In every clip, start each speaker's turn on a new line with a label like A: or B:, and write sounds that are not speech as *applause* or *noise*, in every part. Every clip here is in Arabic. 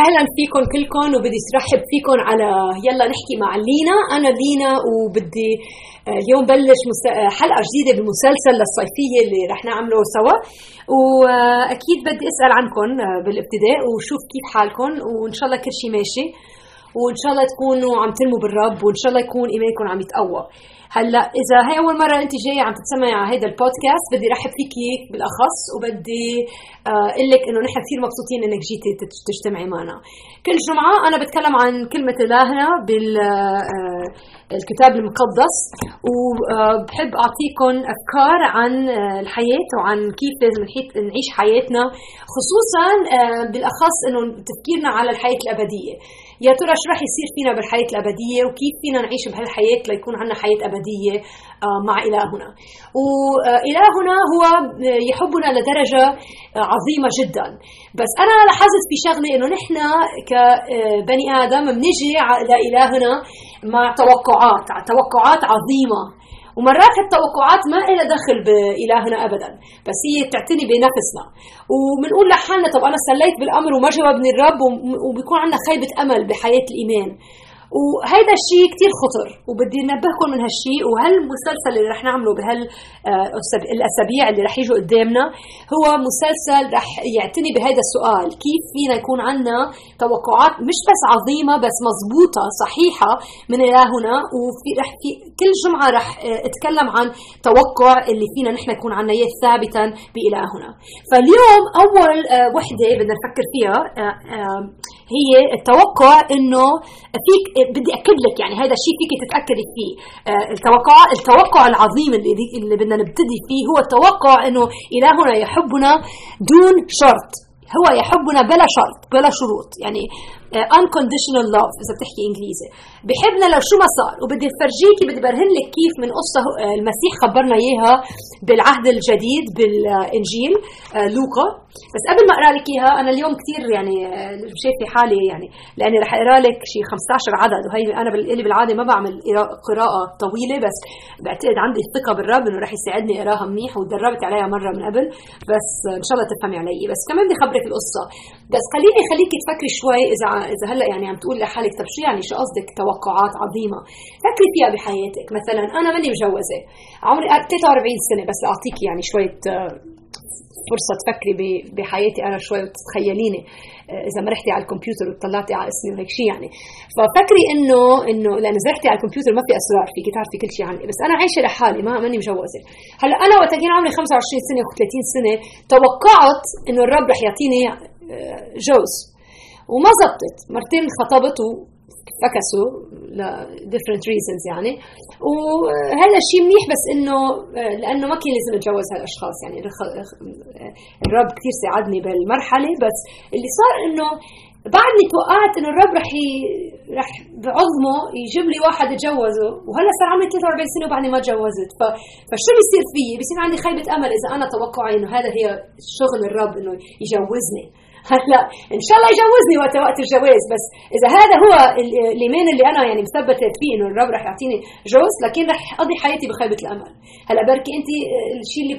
A: أهلا فيكم كلكم وبدي ارحب فيكم على يلا نحكي مع لينا. أنا لينا وبدي آه، اليوم بلش آه، حلقة جديدة بمسلسل للصيفية اللي رح نعمله سوا. وأكيد بدي أسأل عنكم آه، بالابتداء وشوف كيف حالكم وإن شاء الله كل شيء ماشي. وإن شاء الله تكونوا عم تلموا بالرب وإن شاء الله يكون إيمانكم عم يتقوى. هلأ إذا هي أول مرة أنت جاية عم تتسمعي على هذا البودكاست بدي رحب فيكي بالأخص وبدي أقول لك إنه نحن كثير مبسوطين إنك جيتي تجتمعي معنا. كل جمعة أنا بتكلم عن كلمة إلهنا بال الكتاب المقدس وبحب اعطيكم أفكار عن الحياة وعن كيف لازم نعيش حياتنا خصوصا بالأخص إنه تفكيرنا على الحياة الأبدية. يا ترى شو رح يصير فينا بالحياة الأبدية؟ وكيف فينا نعيش بهالحياة ليكون عندنا حياة أبدية آه، مع إلهنا؟ وإلهنا هو يحبنا لدرجة عظيمة جدا. بس أنا لاحظت في شغلة إنه نحن كبني آدم بنجي لإلهنا مع توقعات توقعات عظيمة. ومرات التوقعات ما لها دخل بإلهنا أبدا بس هي تعتني بنفسنا. وبنقول لحالنا طب أنا سليت بالأمر وما جاوبني الرب وبيكون عندنا خيبة أمل بحياة الإيمان. وهيدا الشيء كتير خطر وبدي نبهكم من هالشيء. وهالمسلسل اللي رح نعمله بهال آه، الأسابيع اللي رح يجوا قدامنا هو مسلسل رح يعتني بهذا السؤال كيف فينا يكون عندنا توقعات مش بس عظيمة بس مضبوطة صحيحة من الهنا وفي رح في كل جمعة رح آه، أتكلم عن توقع اللي فينا نحن يكون عندنا إياه ثابتا بالهنا فاليوم أول آه، وحدة بدنا نفكر فيها هي التوقع إنه فيك بدي أكد لك يعني هذا الشيء فيك تتاكدي فيه. آه، التوقع التوقع العظيم اللي اللي بدنا نبتدي فيه هو التوقع إنه إلهنا يحبنا دون شرط. هو يحبنا بلا شرط بلا شروط. يعني unconditional love إذا بتحكي إنجليزي. بحبنا لو شو ما صار وبدي أفرجيكي بدي برهن لك كيف من قصة آه، المسيح خبرنا إياها بالعهد الجديد بالإنجيل uh, لوقا. بس قبل ما أقرأ لك إياها أنا اليوم كثير يعني شايفة حالي يعني لأني رح أقرأ لك شيء 15 عدد وهي أنا اللي بالعادة ما بعمل قراءه طويلة بس بعتقد عندي الثقه بالرب إنه رح يساعدني أقراها منيح وتدربت عليها مرة من قبل بس إن شاء الله تفهمي علي. بس كمان بدي خبرك القصة. بس خليني خليكي تفكري شوي إذا إذا هلأ يعني عم تقول لحالك طب شو يعني؟ شو قصدك؟ توقعات عظيمة. فكري فيها بحياتك. مثلا أنا ماني مجوزة. عمري 43 سنة. بس لاعطيكي يعني شوية آه، فرصة تفكري بحياتي أنا شوي وتتخيليني آه، إذا مرحتي على الكمبيوتر وطلعتي على اسمي وهيك شيء يعني؟ ففكري إنه إنه لأن إذا رحتي على الكمبيوتر ما في أسرار فيك تعرفي كل شيء عني بس أنا عايشة لحالي ما ماني مجوزة. هلأ أنا وقت كان عمري 25 سنة و30 سنة توقعت إنه الرب رح يعطيني آه، جوز. وما زبطت. مرتين خطبت وفكسوا ل different reasons يعني. وهذا الشيء منيح بس إنه لأنه ما كان لازم أتجوز هالأشخاص يعني. الرب كثير ساعدني بالمرحله بس اللي صار إنه بعدني توقعت إنه الرب رح ي... رح بعظمه يجيب لي واحد أتجوزه. وهلا صار عمري 43 سنة وبعدني ما تجوزت. ف... فشو بيصير فيي؟ بصير عندي خيبة أمل إذا أنا توقعي إنه هذا هي شغل الرب إنه يجوزني. *laughs* هلا إن شاء الله يجوزني وقت وقت الجواز بس إذا هذا هو الايمان اللي أنا يعني مثبتة فيه إنه الرب رح يعطيني جوز لكن رح أقضي حياتي بخيبة الامل هلا بركي أنت الشيء اللي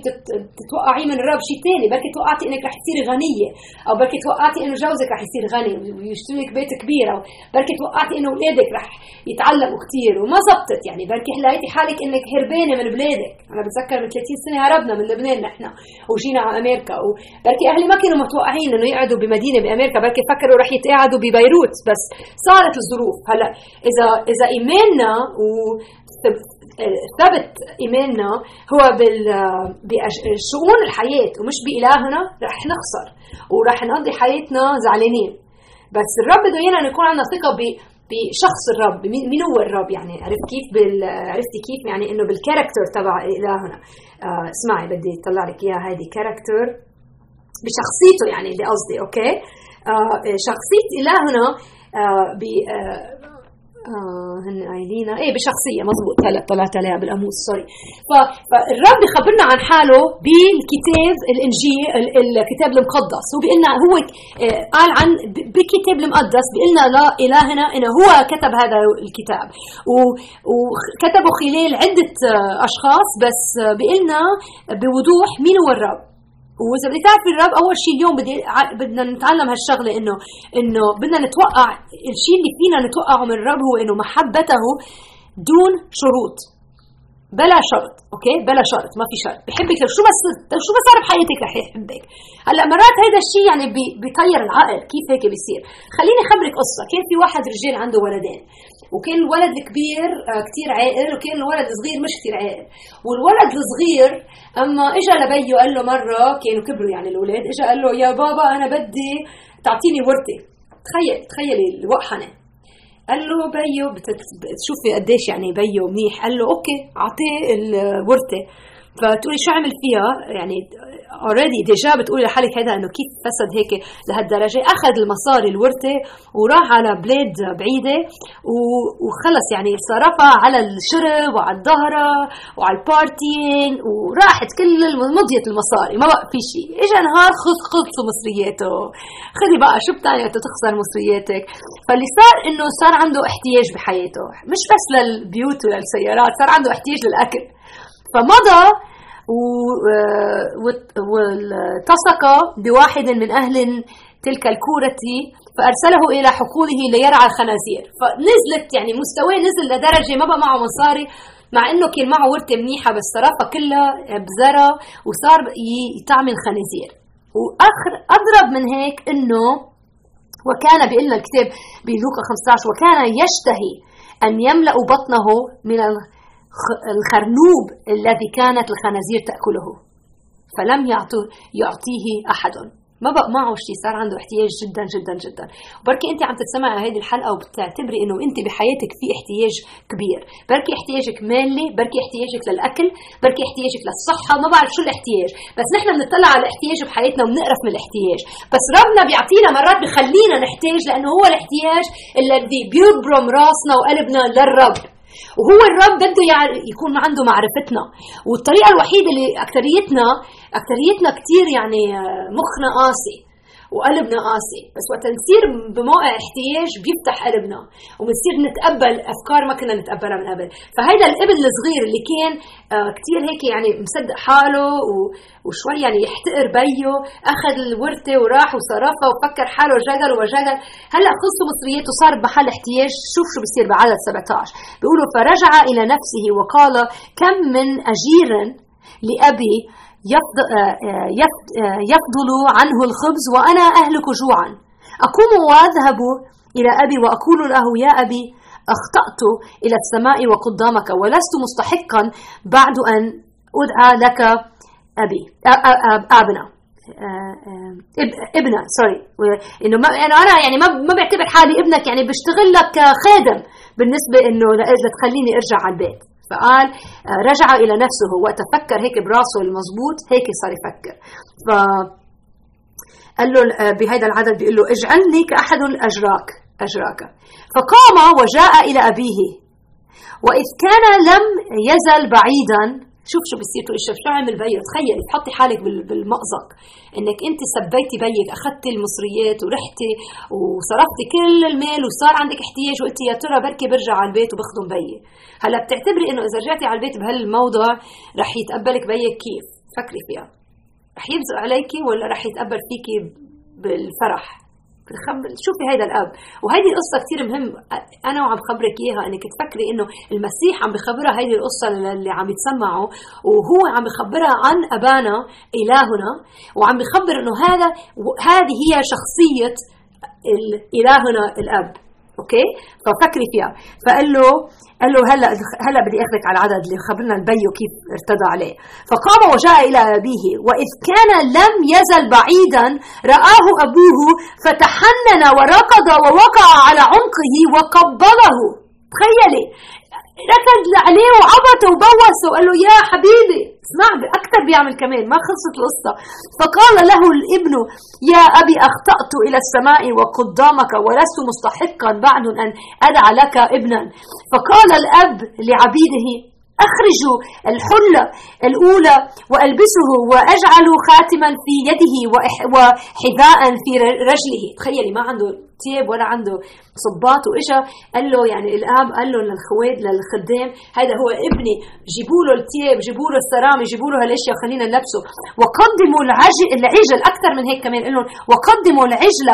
A: بتتوقعيه من الرب شيء ثاني بركي توقعتي إنك رح تصيري غنية أو بركي توقعتي إنه جوزك رح يصير غني ويشتري لك بيت كبير أو بركي توقعتي إنه أولادك رح يتعلموا كثير وما زبطت يعني. بركي لقيتي حالك إنك هربانة من بلادك. أنا بتذكر من 30 سنة هربنا من لبنان نحن وجينا على أمريكا وبركي أهلي ما كانوا متوقعين إنه يقعدوا يقعدوا بمدينة بأمريكا بركي فكروا رح يتقعدوا ببيروت. بس صارت الظروف. هلأ إذا إذا ايماننا و ثبت ايماننا هو بشؤون الحياة ومش بإلهنا رح نخسر. ورح نقضي حياتنا زعلانين. بس الرب بده إيانا نكون عندنا ثقة بشخص الرب مين هو الرب؟ يعني عرفت كيف بال... عرفتي كيف؟ يعني إنه بال character تبع إلهنا. آه اسمعي بدي أطلع لك إياها. هذه character بشخصيته يعني اللي قصدي okay؟ آه شخصية إلهنا آه ب آه آه هن قايلين إيه بشخصية مزبوط هلا طلعت عليها بالقاموس سوري. فالرب بخبرنا عن حاله بالكتاب الإنجيل الكتاب المقدس. هو بيقول هو آه قال عن بالكتاب المقدس بيقول لنا لا إلهنا إنه هو كتب هذا الكتاب. وكتبه خلال آه، أشخاص بس آه، بيقول بوضوح مين هو الرب. وإذا بدك تعرفي الرب أول شيء اليوم بدي بدنا نتعلم هالشغلة إنه إنه بدنا نتوقع الشيء اللي فينا نتوقعه من الرب هو إنه محبته دون شروط. بلا شرط أوكي؟ بلا شرط ما في شرط. بحبك شو بس شو بس صار بحياتك رح يحبك. هلأ مرات هيدا الشيء يعني بيطير العقل كيف هيك بيصير؟ خليني أخبرك قصة. كان في واحد رجال عنده ولدين وكان الولد الكبير آه، كثير عاقل وكان الولد الصغير مش كثير عاقل. والولد الصغير أما اجى لبيه قال له مرة كانوا كبروا يعني الأولاد اجى قال له يا بابا أنا بدي تعطيني ورثة. تخيل تخيلي الوقحنة. قال له بيو بتشوفي قديش يعني بيو منيح. قال له okay أعطيه الورثة. فتقولي شو عمل فيها؟ يعني already déjà بتقولي لحالك هذا إنه كيف فسد هيك لهالدرجة. أخذ المصاري الورثة وراح على بلاد بعيدة وخلص يعني صرفها على الشرب وعلى الظهره وعلى البارتيين وراحت كل مضيت المصاري ما بقى في شيء. اجى نهار خذ خلصوا مصرياته. خذي بقى شو بتعني تخسر مصرياتك. فاللي صار إنه صار عنده احتياج بحياته. مش بس للبيوت وللسيارات صار عنده احتياج للأكل. فمضى والتصق بواحد من أهل تلك الكورة فأرسله إلى حقوله ليرعى الخنازير. فنزلت يعني مستواه نزل لدرجة ما بقى معه مصاري مع إنه كان معه ورثة منيحة بس صرفها كلها بزرة وصار يطعمل خنازير واخر أضرب من هيك إنه وكان بيقول لنا الكتاب بلوقا 15 وكان يشتهي أن يملأ بطنه من الخرنوب الذي كانت الخنازير تأكله. فلم يعطيه أحد. ما بقى معه شيء صار عنده احتياج جدا جدا جدا. وبركي انت عم تتسمعي هذه الحلقة وبتعتبري إنه انت بحياتك في احتياج كبير. بركي احتياجك مالي بركي احتياجك للأكل بركي احتياجك للصحة. ما بعرف شو الاحتياج بس نحن بنطلع على الاحتياج بحياتنا وبنقرف من الاحتياج. بس ربنا بيعطينا مرات بخلينا نحتاج لأنه هو الاحتياج الذي بيبرم راسنا وقلبنا للرب. وهو الرب بده يكون عنده معرفتنا. والطريقة الوحيدة اللي أكثريتنا اكثريتنا كثير يعني آه، مخنا قاسي. وقلبنا قاسي بس وقت نصير بموقع احتياج بيفتح قلبنا وبنصير نتقبل أفكار ما كنا نتقبلها من قبل. فهيدا الابن الصغير اللي كان آه، كثير هيك يعني مصدق حاله وشوي يعني يحتقر بيه أخذ الورثة وراح وصرفها وفكر حاله جدل وجدل. هلأ خلصوا مصرياته صار بمحل احتياج. شوف شو بصير بعدد 17 بيقولوا فرجع إلى نفسه وقال كم من أجير لأبي يفضل عنه الخبز وأنا أهلك جوعا. أقوم وأذهب إلى أبي وأقول له يا أبي أخطأت إلى السماء وقدامك ولست مستحقا بعد أن أدعى لك أبي أبنا ابنه سوري إنه ما يعني أنا يعني ما ما بعتبر حالي إبنك يعني بشتغل لك خادم بالنسبة إنه لتخليني أرجع على البيت. فقال آه، رجع إلى نفسه وقت فكر هيك براسه المضبوط هيك صار يفكر. ف قال له آه، بهذا العدد بيقول له اجعل لي كأحد الأجراك أجراك. فقام وجاء إلى أبيه وإذ كان لم يزل بعيدا شوف شو بصير تقول شو عمل بيه تخيلي تحطي حالك بالمأزق. إنك أنت سبيتي بيك أخذتي المصريات ورحتي وصرفتي كل المال وصار عندك احتياج وقلتي يا ترى بركي برجع على البيت وبخدم بيي. هلأ بتعتبري إنه إذا رجعتي على البيت بهالموضوع رح يتقبلك بيك كيف؟ فكري فيها. رح يبزق عليكي ولا رح يتقبل فيكي بالفرح؟ شوفي هيدا الأب. وهيدي القصة كثير مهم. أنا وعم بخبرك إياها. أنك تفكري إنه المسيح عم بخبرها هيدي القصة اللي عم يتسمعوا. وهو عم بخبرها عن أبانا إلهنا. وعم بخبر إنه هذا هذه هي شخصية إلهنا الأب. okay؟ ففكري فيها. فقال له قال له هلا هلا بدي أخذك على العدد اللي خبرنا البيو كيف ارتضى عليه. فقام وجاء إلى أبيه وإذ كان لم يزل بعيدا رآه أبوه فتحنن وركض ووقع على عنقه وقبله تخيلي. ركض عليه وعبطه وبوسه وقال له يا حبيبي. اسمع أكثر بيعمل كمان ما خلصت القصة. فقال له الابن يا أبي أخطأت إلى السماء وقدامك ولست مستحقا بعد أن ادعى لك ابنا. فقال الأب لعبيده أخرجوا الحلة الأولى وألبسه وأجعل خاتما في يده وحذاء في رجله. تخيلي ما عنده تياب ولا عنده صباط وإجا قال له يعني الآب قال له للخوات للخدام هذا هو ابني. جيبوا له التياب جيبوا له السرامة جيبوا له هالأشياء خلينا نلبسه. وقدموا العجل العجل أكثر من هيك كمان. قال لهم وقدموا العجل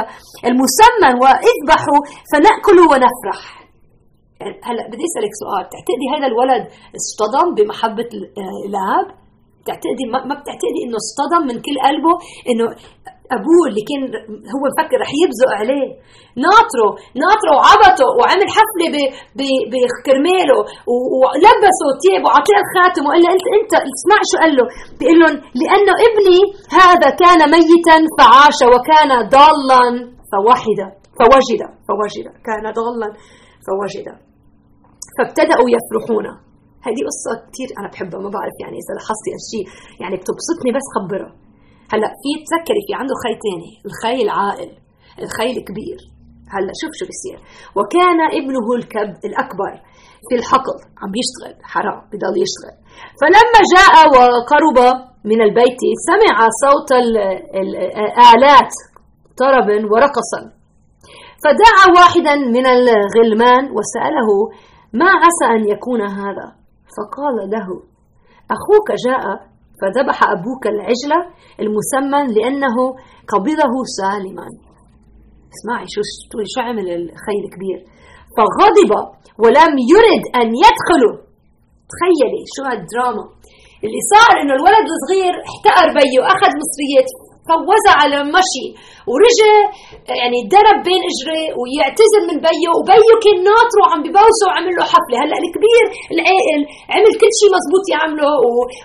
A: المسمن وإذبحوا فنأكل ونفرح. هلا بدي أسألك سؤال. بتعتقدي هذا الولد اصطدم بمحبة الآب؟ بتعتقدي ما بتعتقدي إنه اصطدم من كل قلبه إنه أبوه اللي كان هو مفكر رح يبزق عليه؟ ناطره ناطره وعبطه وعمل حفلة بكرماله ولبسه ثياب وعطيه الخاتم وقال له انت اسمع شو قال له. بيقول لهم لأنه ابني هذا كان ميتا فعاش وكان ضالا فوحد فوجد فوجد كان ضالا فوجد فابتدأوا يفرحون. هذه قصة كثير أنا بحبها ما بعرف يعني إذا لاحظتي هالشيء يعني بتبسطني بس خبرها هلأ في تذكري في عنده خي ثاني الخي العاقل الخي الكبير. هلأ شوف شو بيصير. وكان ابنه الكب الأكبر في الحقل عم بيشتغل حرام بضل يشتغل. فلما جاء وقرب من البيت سمع صوت الآلات طربا ورقصا. فدعا واحدا من الغلمان وسأله ما عسى أن يكون هذا؟ فقال له أخوك جاء فذبح أبوك العجلة المسمن لأنه قبضه سالما. اسمعي شو شو عمل الخي الكبير فغضب ولم يرد أن يدخلوا تخيلي شو هالدراما اللي صار إنه الولد الصغير احتقر بيه اخذ مصريات فوزع على المشي ورجع يعني ضرب بين اجري ويعتذر من بيه وبيه كان ناطره وعم ببوسه وعمل له حفلة. هلأ الكبير العاقل عمل كل شيء مزبوط يعمله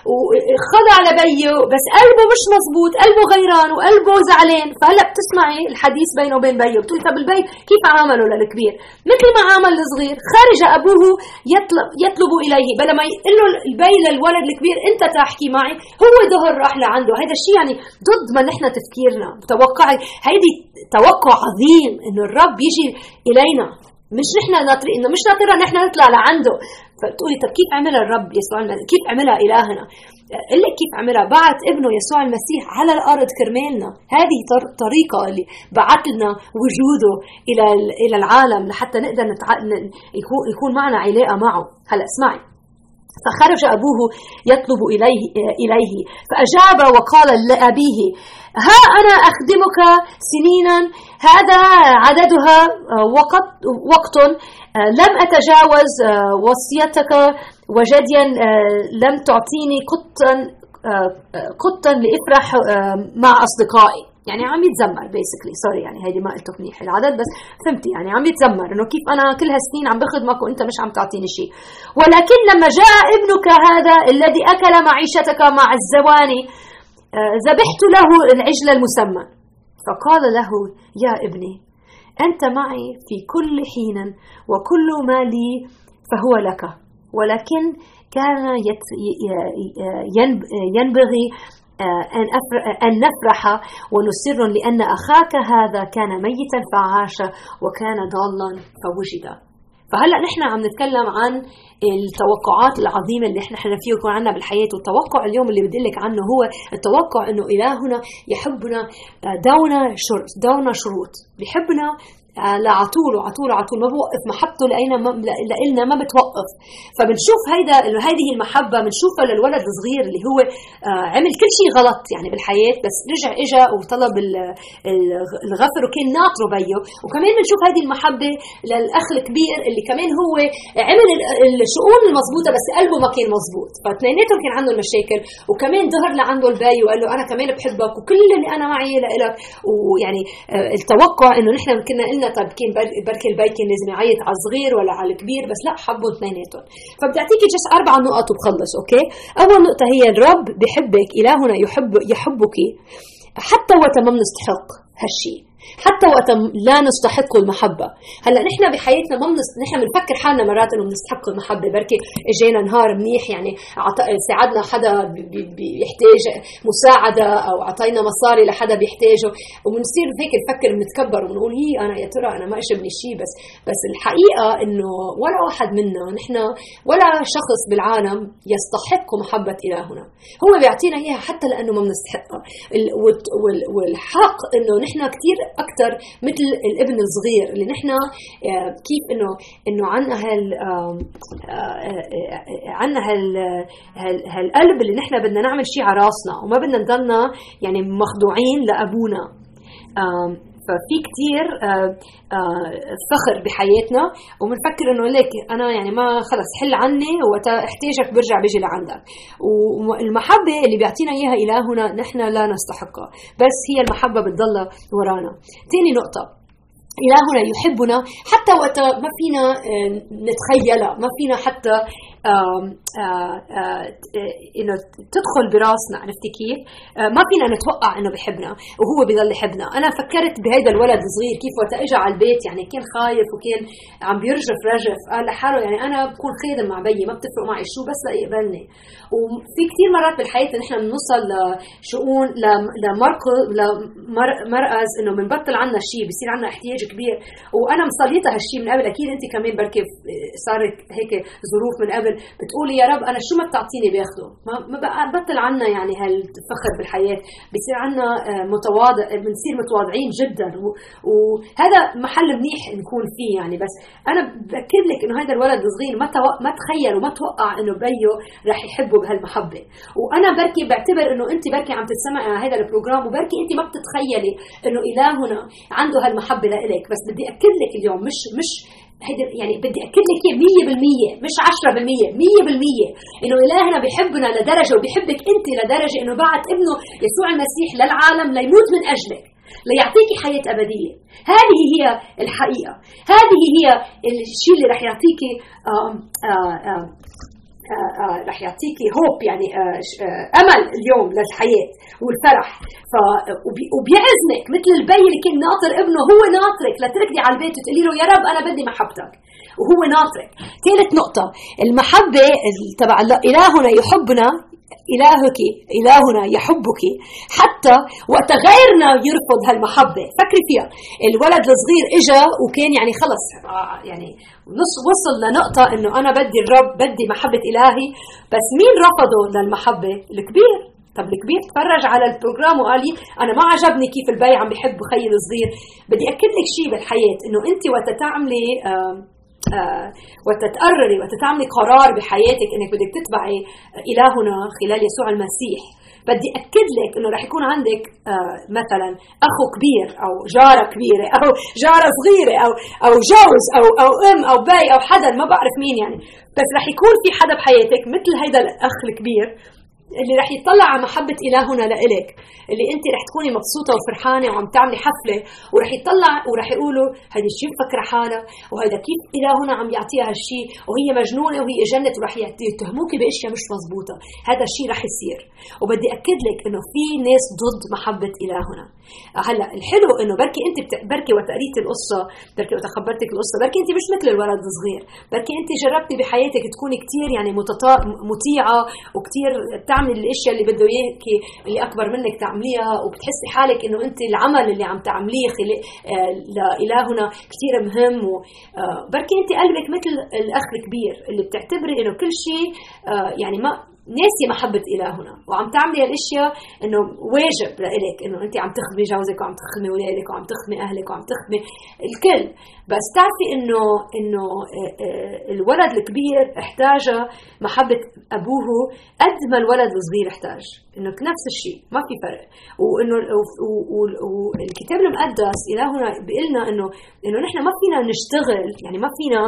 A: وخضع لبيه بس قلبه مش مزبوط قلبه غيران وقلبه زعلان. فهلأ بتسمعي الحديث بينه وبين بيه بتقول طب البي كيف عامله للكبير؟ مثل ما عامل الصغير خرج أبوه يطلب يطلب إليه. بلا ما يقول له البي للولد الكبير أنت تحكي معي. هو ظهر راح لعنده. هذا الشيء يعني ضد ما نحن تفكيرنا توقعي. هيدي توقع عظيم إنه الرب يجي إلينا. مش نحن ناطرين إنه مش ناطرها نحن نطلع لعنده. فتقولي طب كيف عملها الرب يسوع المسيح كيف عملها إلهنا؟ قل لك كيف عملها؟ بعت ابنه يسوع المسيح على الأرض كرمالنا. هذه طريقة اللي بعت لنا وجوده إلى إلى العالم لحتى نقدر نتع... يكون معنا علاقة معه. هلا اسمعي. فخرج أبوه يطلب إليه, إليه. فأجاب وقال لأبيه ها أنا أخدمك سنينا هذا عددها وقت, وقت لم أتجاوز وصيتك وجديا لم تعطيني قطا قطا لإفرح مع أصدقائي. يعني عم يتذمر بيسكلي سوري يعني هيدي ما قلته منيح العدد بس فهمتي يعني عم يتذمر إنه كيف أنا كل هالسنين عم بخدمك وانت مش عم تعطيني شيء ولكن لما جاء ابنك هذا الذي أكل معيشتك مع الزواني ذبحت له العجل المسمى. فقال له يا ابني أنت معي في كل حين وكل ما لي فهو لك. ولكن كان ينبغي أن نفرح ونسر لأن أخاك هذا كان ميتا فعاش وكان ضالا فوجد. فهلأ نحن عم نتكلم عن التوقعات العظيمة اللي إحنا فيه يكون عندنا بالحياة والتوقع اليوم اللي بدي لك عنه هو التوقع إنه إلهنا يحبنا دون شروط دون شروط. بحبنا لعطول وعطول وعطول ما بوقف محبته لأينا ما لإلنا ما بتوقف. فبنشوف هيدا هذه المحبة بنشوفها للولد الصغير اللي هو آه، عمل كل شيء غلط يعني بالحياة بس رجع اجى وطلب الغفر وكان ناطره بيه وكمان بنشوف هذه المحبة للأخ الكبير اللي كمان هو عمل الشؤون المضبوطة بس قلبه ما كان مضبوط. فاثنيناتهم كان عندهم مشاكل. وكمان ظهر لعنده البي وقال له أنا كمان بحبك وكل اللي أنا معي لإلك. ويعني آه، التوقع إنه نحن كنا قلنا قلنا طيب كان بركي البي كان لازم يعيط على الصغير ولا على الكبير بس لا حبوا اثنيناتهم فبدي اعطيكي just أربع نقط وبخلص okay؟ أول نقطة هي الرب بحبك إلهنا يحب يحبك حتى وقت ما بنستحق هالشيء حتى وقت لا نستحق المحبة. هلأ نحن بحياتنا ما بنس... نحن بنفكر حالنا مرات إنه بنستحق المحبة. بركي إجينا نهار منيح يعني عط... ساعدنا حدا بيحتاج مساعدة أو اعطينا مصاري لحدا بيحتاجه. وبنصير هيك نفكر بنتكبر وبنقول هي أنا يا ترى أنا ما اشبني شيء بس بس الحقيقة إنه ولا واحد منا نحن ولا شخص بالعالم يستحق محبة إلهنا. هو بيعطينا إياها حتى لأنه ما بنستحقها. والحق إنه نحن كثير أكثر مثل الابن الصغير اللي نحن آه، كيف إنه إنه عندنا هال آه، عندنا هال هالقلب اللي نحن بدنا نعمل شيء على راسنا وما بدنا نضلنا يعني مخضوعين لأبونا. ففي كتير آه، فخر بحياتنا وبنفكر إنه ليك أنا يعني ما خلص حل عني وقت احتاجك برجع بيجي لعندك. والمحبة اللي بيعطينا إياها إلهنا نحن لا نستحقها بس هي المحبة بتضل ورانا. ثاني نقطة إلهنا يحبنا حتى وقت ما فينا آه، نتخيلها ما فينا حتى آه، آه، إنه تدخل براسنا عرفتي كيف؟ ما فينا نتوقع إنه بحبنا وهو بضل يحبنا، أنا فكرت بهيدا الولد الصغير كيف وقت اجى على البيت يعني كان خايف وكان عم بيرجف رجف. قال لحاله يعني أنا بكون خادم مع بيي ما بتفرق معي شو بس ليقبلني وفي كثير مرات بالحياة نحن بنوصل لشؤون لمركز لمركز إنه بنبطل عنا شيء بصير عنا احتياج كبير. وأنا مصليتها هالشيء من قبل أكيد أنت كمان بركي صارت هيك ظروف من قبل. بتقولي يا رب أنا شو ما بتعطيني باخده ما بطل عنا يعني هالفخر بالحياة. بصير عنا آه، متواضع بنصير متواضعين جدا. وهذا محل منيح نكون فيه يعني. بس أنا باكد لك إنه هذا الولد الصغير ما ما تخيل وما توقع إنه بيه رح يحبه بهالمحبة. وأنا بركي بعتبر إنه انت بركي عم تتسمعي على هذا البروجرام وبركي انت ما بتتخيلي إنه إلهنا عنده هالمحبة لإلك. بس بدي أكد لك اليوم مش مش يعني بدي أكد لك 100% مش 10% 100% إنه إلهنا بحبنا لدرجة وبحبك أنت لدرجة إنه بعت ابنه يسوع المسيح للعالم ليموت من أجلك ليعطيك حياة أبدية. هذه هي الحقيقة. هذه هي الشيء اللي رح يعطيكي آه، رح يعطيكي هوب يعني آه، أمل اليوم للحياة والفرح. ف وبيعزمك مثل البي اللي كان ناطر ابنه هو ناطرك. لتركني على البيت وتقولي له يا رب أنا بدي محبتك. وهو ناطرك. ثالث نقطة المحبة تبع إلهنا يحبنا إلهك إلهنا يحبك. حتى وقت غيرنا يرفض هالمحبة. فكري فيها. الولد الصغير إجا وكان يعني خلص. يعني نص وصل لنقطة إنه أنا بدي الرب بدي محبة إلهي. بس مين رفضه للمحبة؟ الكبير. طب الكبير تفرج على ال program وقال لي أنا ما عجبني كيف البي عم بيحب خيي الصغير. بدي أكد لك شيء بالحياة. إنه أنت وقت تعملي آه آه وتتقرري وتتعملي قرار بحياتك إنك بدك تتبعي إلهنا خلال يسوع المسيح. بدي أكد لك إنه رح يكون عندك آه مثلا أخو كبير أو جارة كبيرة أو جارة صغيرة أو أو جوز أو أو أم أو باي أو حدا ما بعرف مين يعني. بس رح يكون في حدا بحياتك مثل هيدا الأخ الكبير اللي رح يطلع على محبة إلهنا لإلك اللي أنت رح تكوني مبسوطة وفرحانة وعم تعملي حفلة ورح يطلع ورح يقولوا هيدي شو مفكرة حالها وهيدا كيف إلهنا عم يعطيها هالشيء وهي مجنونة وهي جنت ورح يتهموكي بأشياء مش مزبوطة. هذا الشيء رح يصير. وبدي أكد لك إنه في ناس ضد محبة إلهنا. هلأ الحلو إنه بركي أنت بت... بركي وقت قريتي القصة بركي وقت خبرتك القصة بركي أنت مش مثل الولد الصغير بركي أنت جربتي بحياتك تكوني كثير يعني متطا... مطيعة وكثير بتعملي الأشياء اللي بده اياكي اللي أكبر منك تعمليها وبتحسي حالك إنه أنت العمل اللي عم تعمليه آه، لإلهنا كثير مهم وبركي آه، أنت قلبك مثل الأخ الكبير اللي بتعتبري إنه كل شيء آه، يعني ما ناسي محبة إلهنا وعم تعملي هالأشياء إنه واجب لإلك إنه انت عم تخدمي جوزك وعم تخدمي اولادك وعم تخدمي أهلك وعم تخدمي الكل. بس تعرفي إنه إنه آه، آه، الولد الكبير احتاج محبة أبوه قد ما الولد الصغير احتاج. إنه نفس الشيء ما في فرق. وإنه والكتاب المقدس إلهنا بيقول لنا إنه إنه نحن ما فينا نشتغل يعني ما فينا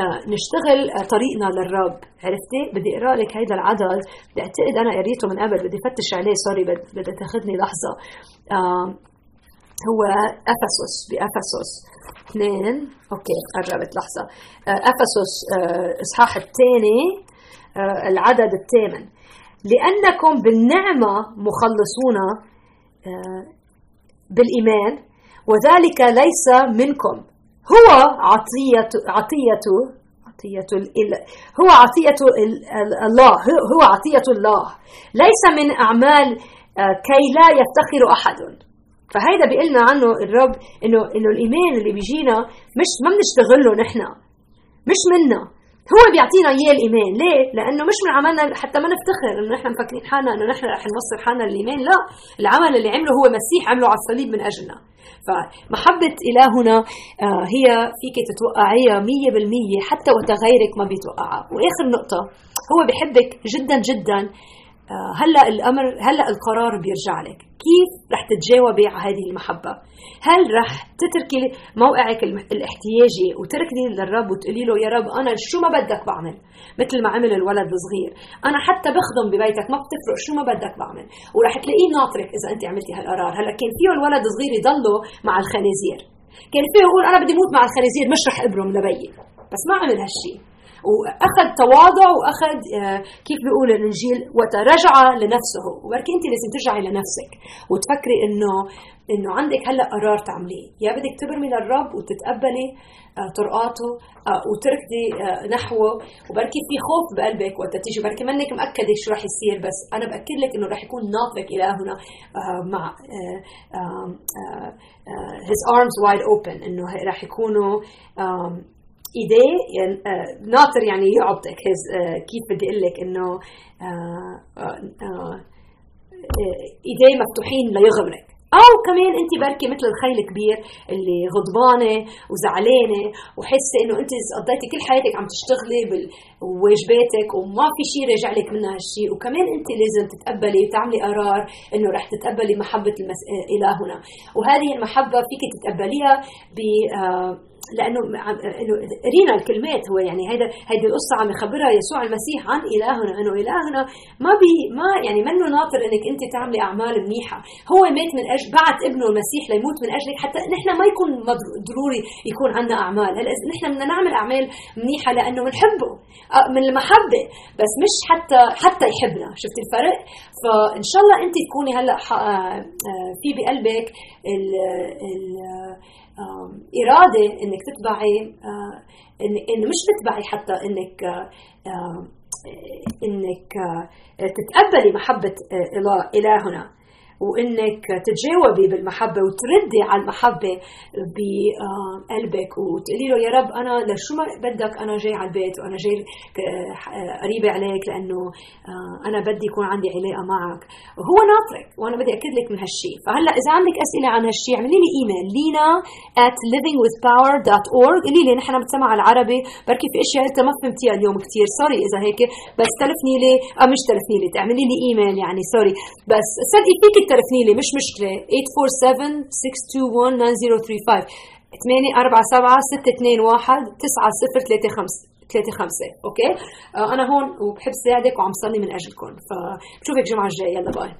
A: آه، نشتغل طريقنا للرب. عرفتي؟ بدي أقرأ لك هيدا العدد. بعتقد أنا قريته من قبل بدي فتش عليه سوري بدها تاخذني لحظة. هو افسس بأفسس. اثنين أوكي قربت لحظة. آه، افسس آه، إصحاح الثاني آه، العدد الثامن. لأنكم بالنعمة مخلصون بالإيمان وذلك ليس منكم. هو عطية عطية عطية هو عطية الله. هو عطية الله. ليس من أعمال آه، كي لا يفتخر أحد. فهيدا بيقلنا عنه الرب انه إنه الإيمان اللي بيجينا مش ما بنشتغله نحن. مش منا. هو بيعطينا إياه الإيمان. ليه؟ لأنه مش من عملنا حتى ما نفتخر إنه نحن مفكرين حالنا إنه نحن رح نوصل حالنا للايمان لا العمل اللي عمله هو مسيح عمله على الصليب من أجلنا. فمحبة إلهنا آه، هي فيك تتوقعيها مية بالمية حتى وقت غيرك ما بيتوقعها وآخر نقطة هو بحبك جدا جدا. هلأ الأمر هلأ القرار بيرجع لك. كيف رح تتجاوبي على هذه المحبة؟ هل رح تتركي موقعك الاحتياجي وتركني للرب وتقولي له يا رب أنا شو ما بدك بعمل؟ مثل ما عمل الولد الصغير. أنا حتى بخدم ببيتك ما بتفرق شو ما بدك بعمل. ورح تلاقيه ناطرك إذا أنت عملتي هالقرار. هلأ كان فيه الولد الصغير يضله مع الخنازير. كان فيه يقول أنا بدي موت مع الخنازير مش رح أبرم لبيي بس ما عمل هالشيء وأخذ تواضع وأخذ آه، كيف بيقول الإنجيل وترجع لنفسه. وبركي أنت لازم ترجعي لنفسك وتفكري إنه إنه عندك هلأ قرار تعمليه. يا بدك تبرمي للرب وتتقبلي آه، طرقاته آه، وتركضي نحوه. وبركي في خوف بقلبك وقت تيجي. بركي منك مأكدة شو رح يصير. بس أنا بأكد لك إنه رح يكون ناطرك إلهنا مع his arms wide open. إنه رح يكونوا إيديه يعني آه ناطر يعني يعطك آه كيف بدي أقول لك إنه آه إيديه مفتوحين ليغمرك أو كمان أنت بركي مثل الخيل الكبير اللي غضبانة وزعلانة وحاسه إنه أنت قضيتي كل حياتك عم تشتغلي بواجباتك وما في شيء راجع لك منها هالشيء وكمان أنت لازم تتقبلي وتعملي قرار إنه رح تتقبلي محبة المس... إلهنا. وهذه المحبة فيك تتقبليها ب لأنه إنه قرينا الكلمات هو يعني هيدا هيدي القصة عم يخبرها يسوع المسيح عن إلهنا إنه إلهنا ما بي ما يعني منه ناطر إنك أنت تعملي أعمال منيحة. هو مات من أجل بعت ابنه المسيح ليموت من أجلك حتى نحن ما يكون ضروري يكون عندنا أعمال. هلا نحن بدنا نعمل أعمال منيحة لأنه بنحبه آه، من المحبة بس مش حتى حتى يحبنا. شفتي الفرق؟ فإن شاء الله أنت تكوني هلأ آه، آه، في بقلبك ال ال إرادة إنك تتبعي آه، إن مش تتبعي حتى إنك آه، إنك آه، تتقبلي محبة إلهنا. وإنك تتجاوبي بالمحبة وتردي على المحبة بقلبك وتقولي له يا رب أنا لشو ما بدك أنا جاي على البيت وأنا جاي قريبه عليك لأنه آه، أنا بدي يكون عندي علاقة معك. وهو ناطرك وأنا بدي اكد لك من هالشيء فهلأ إذا عندك أسئلة عن هالشيء اعملي لي ايميل لينا at livingwithpower.org قولي لي نحن بنسمع العربي. بركي في أشياء انت ما فهمتيها اليوم كثير sorry إذا هيك. بس تلفني لي. آه مش تلفني لي تعملي لي ايميل يعني sorry بس صدقي فيك تلفني لي مش مشكلة. 847 621 9035 8 4 7 6 2 1 9 0 3 5 3 5 okay؟ آه أنا هون وبحب ساعدك وعم صلي من أجلكم. فبشوفك الجمعة الجاية. يلا bye.